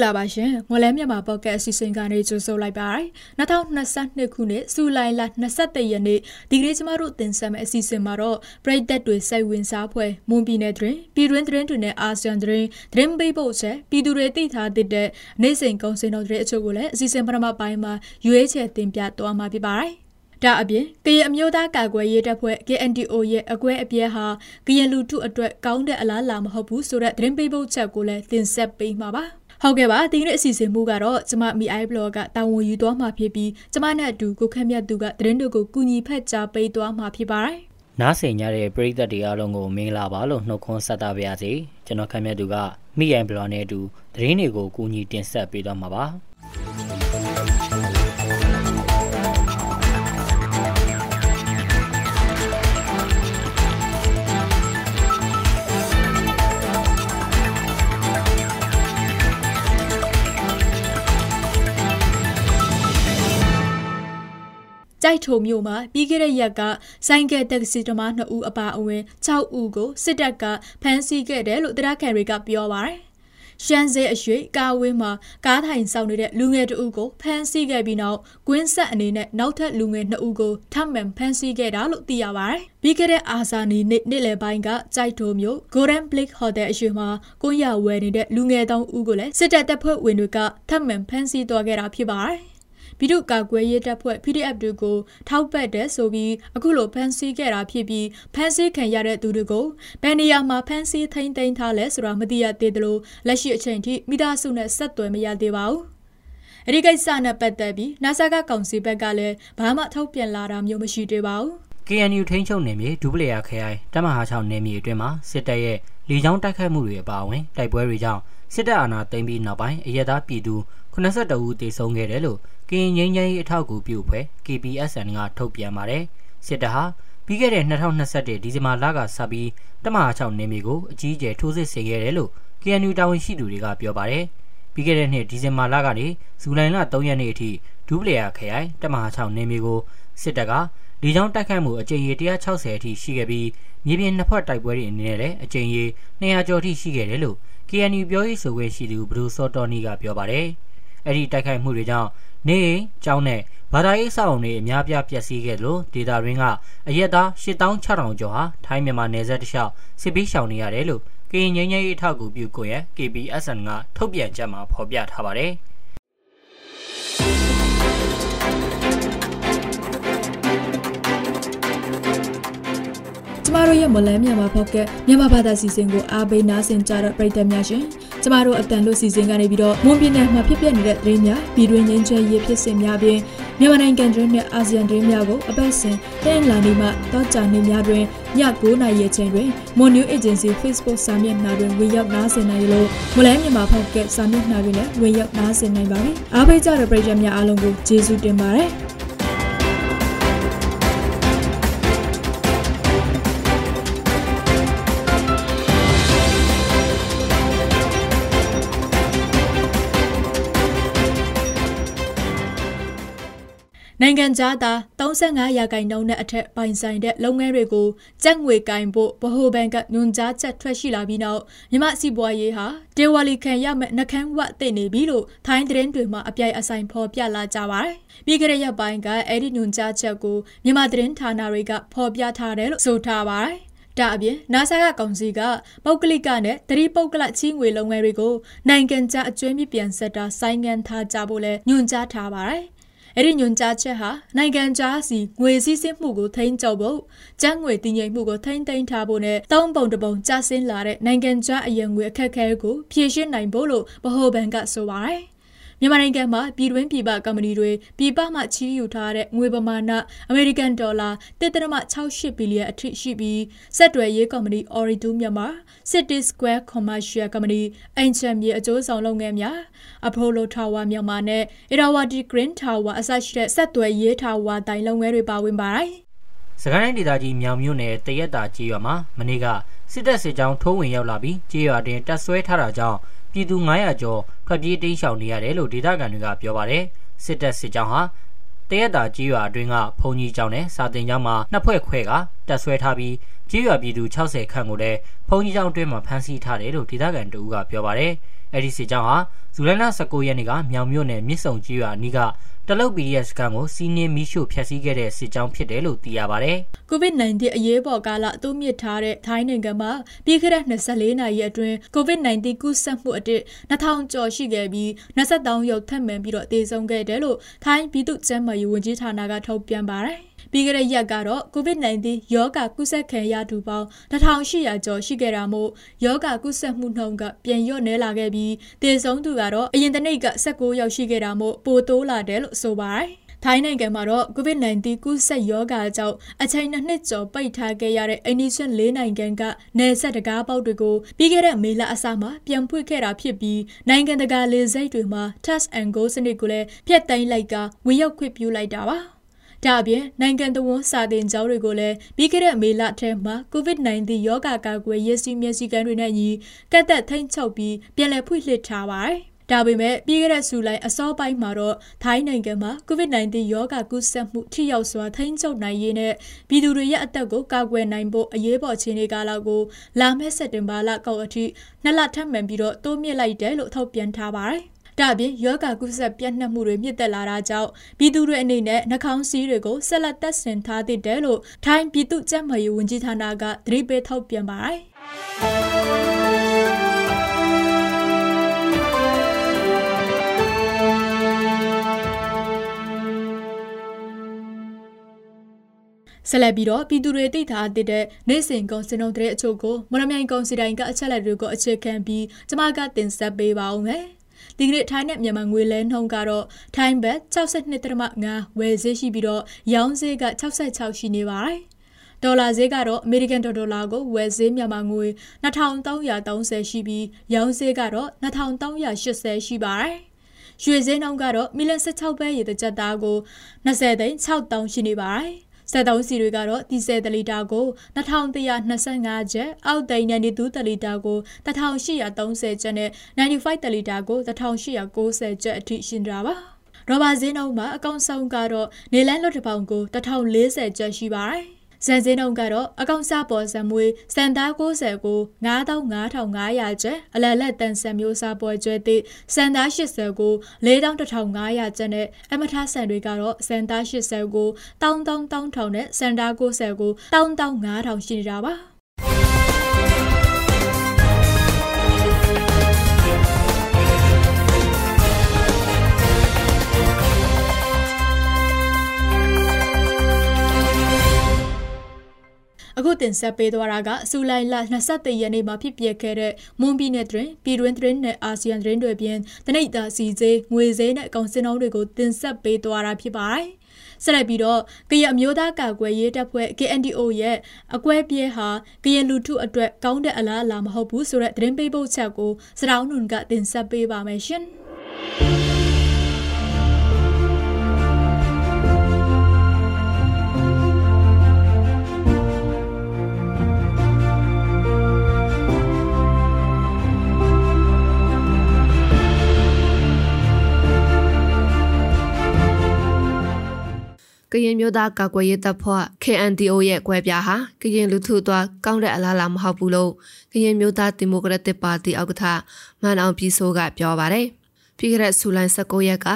မင်္ဂလာပါရှင်ငွေလဲမြန်မာပေါ့ကတ်အစီအစဉ်ကနေကြိုဆိုလိုက်ပါရ2022ခုနှစ်ဇူလိုင်လ23ရက်နေ့ဒီကနေ့ကျမတို့တင်ဆက်မယ့်အစီအစဉ်မှာတော့ပြည်သက်တွေစိတ်ဝင်စားဖွယ်မွန်ပြည်နယ်တွင်ပြည်တွင်းသတင်းတွေနဲ့အာဆီယံသတင်းသတင်းပေးပို့ချက်ပြည်သူတွေသိထားတဲ့နေ့စဉ်ကုန်စင်တော်တွေအချို့ကိုလည်းအစီအစဉ်ပထမပိုင်းမှာရွေးချယ်တင်ပြသွားမှာဖြစ်ပါတယ်ဒါအပြင်ကရင်အမျိုးသားကာကွယ်ရေးတပ်ဖွဲ့ KNDO ရဲ့အကွဲအပြဲဟာကရင်လူထုအတွက်ကောင်းတဲ့အလားအလာမဟုတ်ဘူးဆိုတဲ့သတင်းပေးပို့ချက်ကိုလည်းတင်ဆက်ပေးမှာပါ ဟုတ်ကဲ့ပါဒီနေ့အစီအစဉ်မှုကတော့ကျမ MI blog ကတာဝန်ယူသွားမှာဖြစ်ပြီးကျမနဲ့အတူကိုခက်မြတ်သူကသတင်းတွေကိုကူညီဖက်ကြားပေးသွားမှာဖြစ်ပါတယ်နားဆင်ကြတဲ့ပရိသတ်တွေအားလုံးကိုမင်္ဂလာပါလို့နှုတ်ခွန်းဆက်တာပါရစေကျွန်တော်ခက်မြတ်သူကမိအိုင်ဘလော့နဲ့အတူသတင်းတွေကိုကူညီတင်ဆက်ပေးသွားမှာပါ ကြိုက်ထုံမြို့မှာပြီးခဲ့တဲ့ရက်ကဆိုင်ကယ်တက္ကစီသမား2ဦးအပါအဝင်6ဦးကိုစစ်တပ်ကဖမ်းဆီးခဲ့တယ်လို့တရားခံတွေကပြောပါတယ်။ရှမ်းစဲအရွေကာဝင်းမှာကားထိုင်ဆောင်နေတဲ့လူငယ်တဦးကိုဖမ်းဆီးခဲ့ပြီးနောက်ကွင်းဆက်အနေနဲ့နောက်ထပ်လူငယ်2ဦးကိုထပ်မံဖမ်းဆီးခဲ့တာလို့သိရပါတယ်။ပြီးခဲ့တဲ့အာဇာနီနေ့နေ့လယ်ပိုင်းကကြိုက်ထုံမြို့ Golden Blake Hotel အရွေမှာကိုရဝယ်နေတဲ့လူငယ်3ဦးကိုလည်းစစ်တပ်တပ်ဖွဲ့ဝင်တွေကထပ်မံဖမ်းဆီးသွားခဲ့တာဖြစ်ပါတယ်။ ပြည်သူ့ကာကွယ်ရေးတပ်ဖွဲ့ PDF တို့ကိုထောက်ပံ့တဲ့ဆိုပြီးအခုလိုဖမ်းဆီးခဲ့တာဖြစ်ပြီးဖမ်းဆီးခံရတဲ့သူတွေကိုဘယ်နေရာမှာဖမ်းဆီးထိန်းသိမ်းထားလဲဆိုတာမသိရသေးသလိုလက်ရှိအချိန်ထိမိသားစုနဲ့ဆက်သွယ်မရသေးပါဘူး။အဲဒီကိစ္စနဲ့ပတ်သက်ပြီး NASA ကကောင်စီဘက်ကလည်းဘာမှထုတ်ပြန်လာတာမျိုးမရှိသေးပါဘူး။ KNU ထိန်းချုပ်နယ်မြေဒူပလီယာခရိုင်တမဟာ6နယ်မြေအတွင်းမှာစစ်တပ်ရဲ့လေကြောင်းတိုက်ခိုက်မှုတွေအပါအဝင်တိုက်ပွဲတွေကြောင့်စစ်တပ်အာဏာသိမ်းပြီးနောက်ပိုင်းအရသာပြည်သူ82ဦးသေဆုံးခဲ့တယ်လို့ ကရင်ငင်းငင်းရေးအထောက်အကူပြုဖွဲ့ KPSN ကထုတ်ပြန်ပါတယ်စစ်တပ်ဟာပြီးခဲ့တဲ့2021ဒီဇင်ဘာလကစပြီးတမဟာ6နေမြေကိုအကြီးအကျယ်ထိုးစစ်ဆင်ခဲ့တယ်လို့ KNU တာဝန်ရှိသူတွေကပြောပါတယ်ပြီးခဲ့တဲ့နှစ်ဒီဇင်ဘာလကနေဇူလိုင်လ3ရက်နေ့အထိဒူပလီယာခရိုင်တမဟာ6နေမြေကိုစစ်တပ်ကလေကြောင်းတိုက်ခိုက်မှုအကြိမ်ရေ160အထိရှိခဲ့ပြီးမြေပြင်နှစ်ဖက်တိုက်ပွဲတွေအနေနဲ့လည်းအကြိမ်ရေ200ကျော်အထိရှိခဲ့တယ်လို့ KNU ပြောရေးဆိုခွင့်ရှိသူဘရူစောတော်နီကပြောပါတယ်။အဲ့ဒီတိုက်ခိုက်မှုတွေကြောင့် နေအိမ်ကျောင်းနဲ့ဘာသာရေးအဆောက်အုံတွေအများပြားပျက်စီးခဲ့လို့ဒေတာရင်းကအရက်သား8600ကျော်ဟာထိုင်းမြန်မာနယ်စပ်တစ်လျှောက်စစ်ပေးရှောင်နေရတယ်လို့ကရင်ငင်းငယ်ရေးအထောက်အကူပြုကွန်ရက် KPSN ကထုတ်ပြန်ချက်မှာဖော်ပြထားပါတယ်။ကျမတို့ရဲ့မလန်းမြန်မာဖောက်ကမြန်မာဘာသာစီစဉ်ကိုအားပေးနားဆင်ကြတဲ့ပရိသတ်များရှင် ကျမတို့အတန်လို့စီစဉ်ကနေပြီးတော့မွန်ပြည်နယ်မှာဖြစ်ပျက်နေတဲ့သတင်းများပြည်တွင်းငင်းချဲရေးဖြစ်စဉ်များပြင်မြန်မာနိုင်ငံတွင်းနဲ့အာဆီယံတွင်းများကိုအပတ်စဉ်တင်လာနေမှတောကြနေများတွင်ည9:00နာရီချိန်တွင် Mon New Agency Facebook စာမျက်နှာတွင်ဝင်ရောက်နားဆင်နိုင်လို့မလန်းမြန်မာဖောက်ကစာမျက်နှာတွင်လည်းဝင်ရောက်နားဆင်နိုင်ပါပြီအားပေးကြတဲ့ပရိသတ်များအားလုံးကိုကျေးဇူးတင်ပါတယ် နိုင်ငံခြားသား35ရာခိုင်နှုန်းနဲ့အထက်ပိုင်ဆိုင်တဲ့လုပ်ငန်းတွေကိုကြက်ငွေကင်ဖို့ဗဟိုဘဏ်ကညွှန်ကြားချက်ထွက်ရှိလာပြီးနောက်မြန်မာစီးပွားရေးဟာဒေဝါလီခံရမဲ့နှကန်းဝတ်သိနေပြီလို့ထိုင်းသတင်းတွေမှာအပြိုင်အဆိုင်ဖော်ပြလာကြပါတယ်။ပြီးကြတဲ့ရက်ပိုင်းကအဲ့ဒီညွှန်ကြားချက်ကိုမြန်မာသတင်းဌာနတွေကဖော်ပြထားတယ်လို့ဆိုထားပါတယ်။ဒါအပြင် NASA ကကောင်စီကပုဂ္ဂလိကနဲ့တတိပုဂ္ဂလချီးငွေလုပ်ငန်းတွေကိုနိုင်ငံခြားအကျွေးမြပြန်ဆက်တာဆိုင်းငံ့ထားကြဖို့လဲညွှန်ကြားထားပါတယ်။ အဲ့ဒီညွန်ကြားချက်ဟာနိုင်ငံခြားစီငွေစည်းစိမ်မှုကိုထိန်းချုပ်ဖို့ကျန်းငွေတည်ငြိမ်မှုကိုထိန်းသိမ်းထားဖို့နဲ့သုံးပုံတပုံကျဆင်းလာတဲ့နိုင်ငံခြားအယံငွေအခက်အခဲကိုဖြေရှင်းနိုင်ဖို့လို့ဗဟိုဘဏ်ကဆိုပါတယ် မြန်မာနိုင်ငံမှာပြည်တွင်းပြည်ပကုမ္ပဏီတွေပြည်ပမှချီးယူထားတဲ့ငွေပမာဏအမေရိကန်ဒေါ်လာ1.68ဘီလီယံအထိရှိပြီးစက်တွယ်ရေးကုမ္ပဏီ Oridu မြန်မာ City Square Commercial Company အင်ချမ်မြေအကျိုးဆောင်လုပ်ငန်းများ Apollo Tower မြန်မာနဲ့ Irrawaddy Green Tower အစရှိတဲ့စက်တွယ်ရေး Tower တိုင်လုပ်ငန်းတွေပါဝင်ပါတယ်။စကိုင်းတိုင်းဒေသကြီးမြောင်မြို့နယ်တရက်တာကြေးရွာမှာမနေ့ကစစ်တပ်စစ်ကြောင်းထိုးဝင်ရောက်လာပြီးကြေးရွာတင်တပ်ဆွဲထားတာကြောင့် ပြည်သူ900ကျော်ထွက်ပြေးတိမ်းရှောင်နေရတယ်လို့ဒေသခံတွေကပြောပါတယ်စစ်တပ်စစ်ကြောင်းဟာတရက်တာကြီးရွာအတွင်းကဘုံကြီးကျောင်းနဲ့စာတင်ကျောင်းမှာနှစ်ဖွဲ့ခွဲကတပ်ဆွဲထားပြီးကြီးရွာပြည်သူ60ခန့်ကိုလည်းဘုံကြီးကျောင်းအတွင်းမှာဖမ်းဆီးထားတယ်လို့ဒေသခံတို့ကပြောပါတယ်အဲ့ဒီစစ်ကြောင်းဟာဇူလိုင်လ19ရက်နေ့ကမြောင်မြို့နယ်မြစ်ဆုံကြီးရွာအနီးက တလုတ် PDF စကန်ကိုစီးနင်းမိရှို့ဖျက်ဆီးခဲ့တဲ့စစ်ကြောင်းဖြစ်တယ်လို့သိရပါဗျ။ COVID-19 အရေးပေါ်ကာလအသုံးမြစ်ထားတဲ့ထိုင်းနိုင်ငံမှာပြီးခဲ့တဲ့24နာရီအတွင်း COVID-19 ကူးစက်မှုအတစ်2000ကျော်ရှိခဲ့ပြီး23ယောက်ထပ်မံပြီးတော့သေဆုံးခဲ့တယ်လို့ထိုင်းပြည်သူ့ကျန်းမာရေးဝန်ကြီးဌာနကထုတ်ပြန်ပါတယ်။ ပြီးခဲ့တဲ့ရက်ကတော့ COVID-19 ရောဂါကူးစက်ခံရသူပေါင်း1800ကျော်ရှိခဲ့တာမို့ရောဂါကူးစက်မှုနှုန်းကပြန်လျော့နည်းလာခဲ့ပြီးသေဆုံးသူကတော့အရင်တစ်နေ့က19ယောက်ရှိခဲ့တာမို့ပိုတိုးလာတယ်လို့ဆိုပါတယ်။ထိုင်းနိုင်ငံမှာတော့ COVID-19 ကူးစက်ရောဂါကြောင့်အချိန်နှစ်နှစ်ကျော်ပိတ်ထားခဲ့ရတဲ့အိန္ဒိယလေးနိုင်ငံကနယ်စပ်တကားပေါက်တွေကိုပြီးခဲ့တဲ့မေလအစမှာပြန်ဖွင့်ခဲ့တာဖြစ်ပြီးနိုင်ငံတကာလေဆိပ်တွေမှာ Test and Go စနစ်ကိုလည်းဖျက်သိမ်းလိုက်ကဝင်ရောက်ခွင့်ပြုလိုက်တာပါ။ ဒါအပြင်နိုင်ငံတော်ဝန်စာတင်ကျောင်းတွေကိုလည်းပြီးခဲ့တဲ့မေလထဲမှာ COVID-19 ရောဂါကာကွယ်ရေးစီမံစည်းကမ်းတွေနဲ့ညီကတ်သက်ထိန်းချုပ်ပြီးပြန်လည်ဖွင့်လှစ်ထားပါတယ်။ဒါပေမဲ့ပြီးခဲ့တဲ့ဇူလိုင်အစောပိုင်းမှာတော့ထိုင်းနိုင်ငံမှာ COVID-19 ရောဂါကူးစက်မှုထိရောက်စွာထိန်းချုပ်နိုင်ရေးနဲ့ပြည်သူတွေရဲ့အသက်ကိုကာကွယ်နိုင်ဖို့အရေးပေါ်အခြေအနေကာလကိုလာမယ့်စက်တင်ဘာလကောက်အထိနှစ်လထပ်မံပြီးတော့တိုးမြင့်လိုက်တယ်လို့ထုတ်ပြန်ထားပါတယ်။ ဒါ့အပြင်ယောဂကုဆက်ပြန့်နှံ့မှုတွေမြင့်တက်လာတာကြောင့်ပြည်သူတွေအနေနဲ့နှာခေါင်းစည်းတွေကိုဆက်လက်သက်ဆင်ထားသင့်တယ်လို့ထိုင်းပြည်သူ့ကျန်းမာရေးဝန်ကြီးဌာနကသတိပေးထုတ်ပြန်ပါတယ်ဆက်လက်ပြီးတော့ပြည်သူတွေသိထားတဲ့နေ့စဉ်ကုန်စင်ုံတဲ့အချို့ကိုမရမြိုင်ကုန်စီတိုင်းကအချက်လက်တွေကိုအခြေခံပြီးကျမကတင်ဆက်ပေးပါဦးမယ်။ ဒီကနေ့ထိုင်းနဲ့မြန်မာငွေလဲနှုန်းကတော့ထိုင်းဘတ်62.5ဝယ်ဈေးရှိပြီးတော့ရောင်းဈေးက66ရှိနေပါတယ်။ဒေါ်လာဈေးကတော့အမေရိကန်ဒေါ်လာကိုဝယ်ဈေးမြန်မာငွေ2330ရှိပြီးရောင်းဈေးကတော့2380ရှိပါတယ်။ရွှေဈေးနှုန်းကတော့မီလ16ပဲရေတကြက်သားကို20သိန်း6000ရှိနေပါတယ်။ စက်သုံးစီတွေကတော့ဒီဇယ်တလီတာကို2125ကျပ်အောက်တိန်92တလီတာကို1830ကျပ်နဲ့95တလီတာကို1890ကျပ်အထိရှင်တာပါရောဘာဈေးနှုန်းမှာအကောင့်ဆုံးကတော့နေလန်းလွတ်တစ်ပေါင်ကို1040ကျပ်ရှိပါတယ် ဇန်စင်းနှုန်းကတော့အကောင့်စားပေါ်ဇံမွေးစံသား90ကို9500ကျပ်အလလက်တန်ဆန်မျိုးစားပေါ်ကျွဲသည့်စံသား80ကို41,500ကျပ်နဲ့အမထားဆန်တွေကတော့စံသား80ကို1,000,000နဲ့စံသား90ကို1,500ရှိနေတာပါ အခုတင်ဆက်ပေးသွားတာကအစူလိုင်လ23ရက်နေ့မှာဖြစ်ပျက်ခဲ့တဲ့မွန်ပြည်နယ်တွင်ပြည်တွင်းသတင်းနဲ့အာဆီယံသတင်းတွေပြင်တနိဒာစီစေးငွေစေးနဲ့အကောင်စင်အောင်တွေကိုတင်ဆက်ပေးသွားတာဖြစ်ပါတယ်။ဆက်လက်ပြီးတော့ကရအမျိုးသားကာကွယ်ရေးတပ်ဖွဲ့ KNDO ရဲ့အကွဲပြေးဟာကရလူထုအတွက်ကောင်းတဲ့အလားအလာမဟုတ်ဘူးဆိုတဲ့သတင်းပေးပို့ချက်ကိုစတောင်းနွန်ကတင်ဆက်ပေးပါမယ်ရှင်။ ကရင်မျိုးသားကာကွယ်ရေးတပ်ဖွဲ့ KNDO ရဲ့ကွဲပြားဟာကရင်လူထုအတွက်ကောင်းတဲ့အလားအလာမဟုတ်ဘူးလို့ကရင်မျိုးသားဒီမိုကရက်တစ်ပါတီဥက္ကဋ္ဌမန်အောင်ပြည်စိုးကပြောပါတယ်။ပြီးခဲ့တဲ့ဇူလိုင်19ရက်က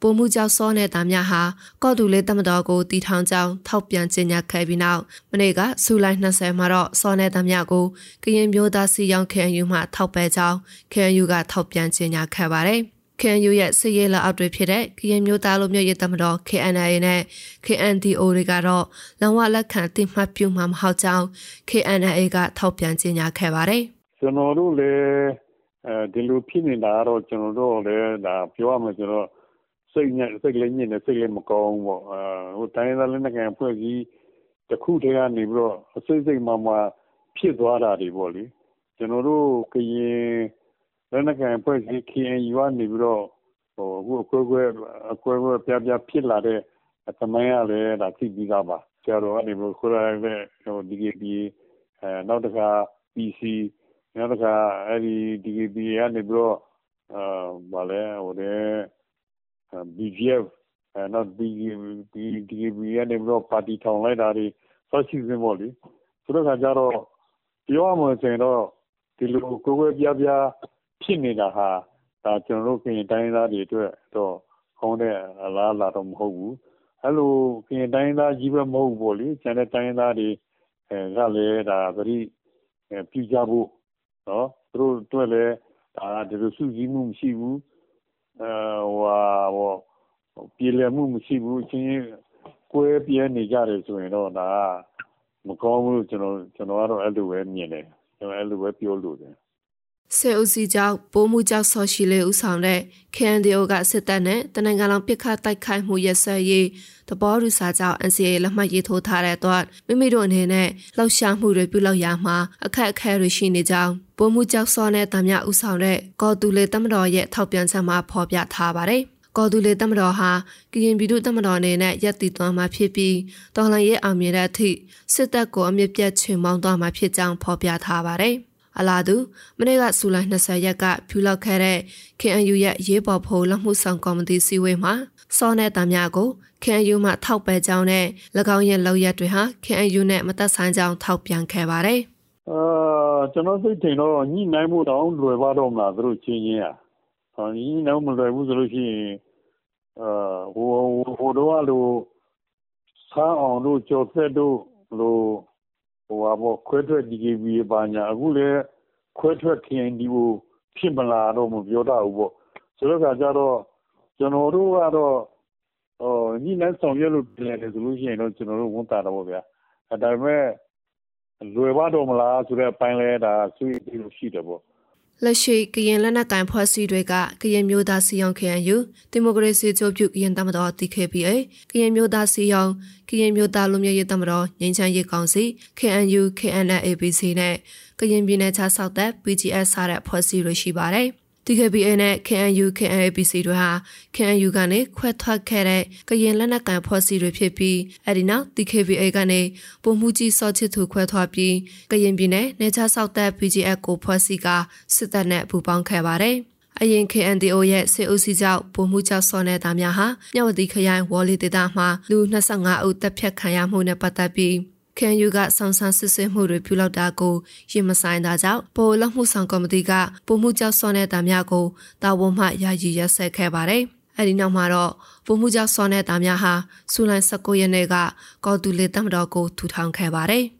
ပုံမှုကြောက်စောနေတာများဟာကော့တူလေးတမတော်ကိုတီထောင်ကြောင်းထောက်ပြန်ကြေညာခဲ့ပြီးနောက်မနေ့ကဇူလိုင်20မှာတော့စောနေတာများကိုကရင်မျိုးသားစီရောင်း KNU မှထောက်ပယ်ကြောင်း KNU ကထောက်ပြန်ကြေညာခဲ့ပါတယ်။ KNU ရဲ့စစ်ရေးလက်အောက်တွေဖြစ်တဲ့ကရင်မျိုးသားလူမျိုးရေးတမတော် KNA နဲ့ KNDO တွေကတော့လုံဝလက်ခံတိမှတ်ပြုမှာမဟုတ်ကြောင်း KNA ကထောက်ပြန်ကြေညာခဲ့ပါတယ်။ကျွန်တော်တို့လည်းအဲဒီလိုဖြစ်နေတာတော့ကျွန်တော်တို့လည်းဒါပြောရမယ်ဆိုတော့စိတ်နဲ့စိတ်လည်းညစ်နေစိတ်လည်းမကောင်းဘူးပေါ့အဲဟိုတိုင်းသားလည်းငယ်ဖွဲ့ကြီးတခုတည်းကနေပြီးတော့အစိတ်စိတ်မှမှဖြစ်သွားတာတွေပေါ့လေကျွန်တော်တို့ကရင် လက်နက်ကိုင်အဖွဲ့အစည်း KNU ကနေပြီးတော့ အခုအကွဲကွဲအကွဲကွဲပြားပြားဖြစ်လာတဲ့ သမိုင်းကလည်း သိပြီးသားပါ။ဆရာတော်ကနေပြီးတော့ခေါ်လာတဲ့ DKBA နောက်တခါ PC နောက်တခါအဲဒီ DKBA ကနေပြီးတော့ BGF နောက် DKBA ကနေပြီးတော့ ပါတီထောင်လိုက်တာတွေ စသဖြင့်ပေါ့လေ။ဆိုတဲ့အခါကျတော့ ပြောရမယ်ဆိုရင်တော့ ဒီလို ကွဲကွဲပြားပြား ဖြစ်နေတာဟာဒါကျွန်တော်တို့ကရင်တိုင်းသားတွေအတွက်တော့ကောင်းတဲ့အလားအလာတော့မဟုတ်ဘူးအဲ့လိုကရင်တိုင်းသားကြီးပဲမဟုတ်ဘူးပေါ့လေကျန်တဲ့တိုင်းသားတွေအဲကလည်းဒါသတိပြုကြဖို့နော်သူတို့တွေ့လဲဒါဒီလိုစုစည်းမှုမရှိဘူးအဲဟိုဟိုပြည်လည်မှုမရှိဘူးချင်းကွဲပြဲနေကြတယ်ဆိုရင်တော့ဒါမကောင်းဘူးကျွန်တော်ကျွန်တော်ကတော့အဲ့လိုပဲမြင်တယ်ကျွန်တော်အဲ့လိုပဲပြောလို့တယ် စေအုပ်စီကြောင့်ပိုးမှုကြောင့်ဆော်ရှိလေဦးဆောင်တဲ့ KNDO ကစစ်တပ်နဲ့တနင်္ဂနွေပြစ်ခတ်တိုက်ခိုက်မှုရက်စက်ရေးတဘောရူစာကြောင့် NCA လက်မှတ်ရေးထိုးထားတဲ့အတွက်မိမိတို့အနေနဲ့လှောက်ရှားမှုတွေပြုလုပ်ရမှာအခက်အခဲတွေရှိနေကြောင်းပိုးမှုကြောင့်ဆော်တဲ့တမဦးဆောင်တဲ့ကော်တူလေတမတော်ရဲ့ထောက်ပြန်ချက်မှာဖော်ပြထားပါတယ်။ကော်တူလေတမတော်ဟာကရင်ပြည်သူတမတော်အနေနဲ့ရက်တည်သွားမှာဖြစ်ပြီးတော်လှန်ရေးအောင်မြင်တဲ့အထိစစ်တပ်ကိုအမြင့်ပြတ်ချွင်မောင်းသွားမှာဖြစ်ကြောင်းဖော်ပြထားပါတယ်။ အလားတူမနေ့ကဇူလိုင်20ရက်ကဖြူလောက်ခဲ့တဲ့ KNU ရဲ့ရေးပေါ်ဖို့လက်မှုဆောင်ကော်မတီစည်းဝေးမှာစောနဲ့တများကို KNU မှထောက်ပယ်ကြောင်းနဲ့၎င်းရဲ့လောက်ရက်တွေဟာ KNU နဲ့မသက်ဆိုင်ကြောင်းထောက်ပြန်ခဲ့ပါတယ်။အာကျွန်တော်သိတယ်တော့ညှိနှိုင်းမှုတောင်လွယ်ပါတော့မလားသူတို့ချင်းချင်းอ่ะ။ဟောညှိနှိုင်းမလွယ်ဘူးဆိုလို့ရှိရင်အာဟိုဟိုတော့လို့ဆန်းအောင်တို့ကြော်သက်တို့လို့ ဟိုဟာပေါ့ခွဲထွက် DKB ပါညာအခုလည်းခွဲထွက် KNDO ဖြစ်မလားတော့မပြောတတ်ဘူးပေါ့ဆိုတော့ကကြတော့ကျွန်တော်တို့ကတော့ဟိုညီနဲ့ဆောင်ရွက်လို့ပြင်တယ်ဆိုလို့ရှိရင်တော့ကျွန်တော်တို့ဝန်တာတော့ဗျာဒါပေမဲ့လွယ်ပါတော့မလားဆိုတဲ့အပိုင်းလဲဒါဆွေးပြီးလို့ရှိတယ်ပေါ့ လက်ရှိကရင်လက်နက်ကိုင်ဖွဲ့စည်းတွေကကရင်မျိုးသားစီအောင် KNU ဒီမိုကရေစီကြိုးပြုကရင်တမတော် TKPA ကရင်မျိုးသားစီအောင်ကရင်မျိုးသားလူမျိုးရေးတမတော်ငင်းချမ်းရေးကောင်စီ KNU KNLABC နဲ့ကရင်ပြည်နယ်ခြားဆောက်တဲ့ PGS စတဲ့ဖွဲ့စည်းတွေရှိပါတယ်။ DKBA နဲ့ KNU KNAPC တို့ဟာ KNU ကနေခွဲထွက်ခဲ့တဲ့ကရင်လက်နက်ကန်ဖွဲ့စည်းတွေဖြစ်ပြီးအဲဒီနောက် DKBA ကနေပုံမှုကြီးစောချစ်သူခွဲထွက်ပြီးကရင်ပြည်နယ်နေချဆောက်တဲ့ PGF ကိုဖွဲ့စည်းကစစ်တပ်နဲ့ပူးပေါင်းခဲ့ပါတယ်။အရင် KNDO ရဲ့စစ်အုပ်စုကြောင့်ပုံမှုကြောက်စောနေတာများဟာမြဝတီခရိုင်ဝေါ်လီဒေသမှာလူ25ဦးတပ်ဖြတ်ခံရမှုနဲ့ပတ်သက်ပြီး ခံယူကဆောင်ဆန်းစစ်ဆေးမှုတွေပြုလုပ်တာကိုရင်မဆိုင်တာကြောင့်ပိုလက်မှုဆောင်ကော်မတီကပုံမှုကြောက်စောနေတာများကိုတာဝန်မှယာယီရက်ဆက်ခဲ့ပါတယ်။အဲဒီနောက်မှာတော့ပုံမှုကြောက်စောနေတာများဟာစူလိုင်19ရက်နေ့ကကော်တူလေတမတော်ကိုထူထောင်ခဲ့ပါတယ်။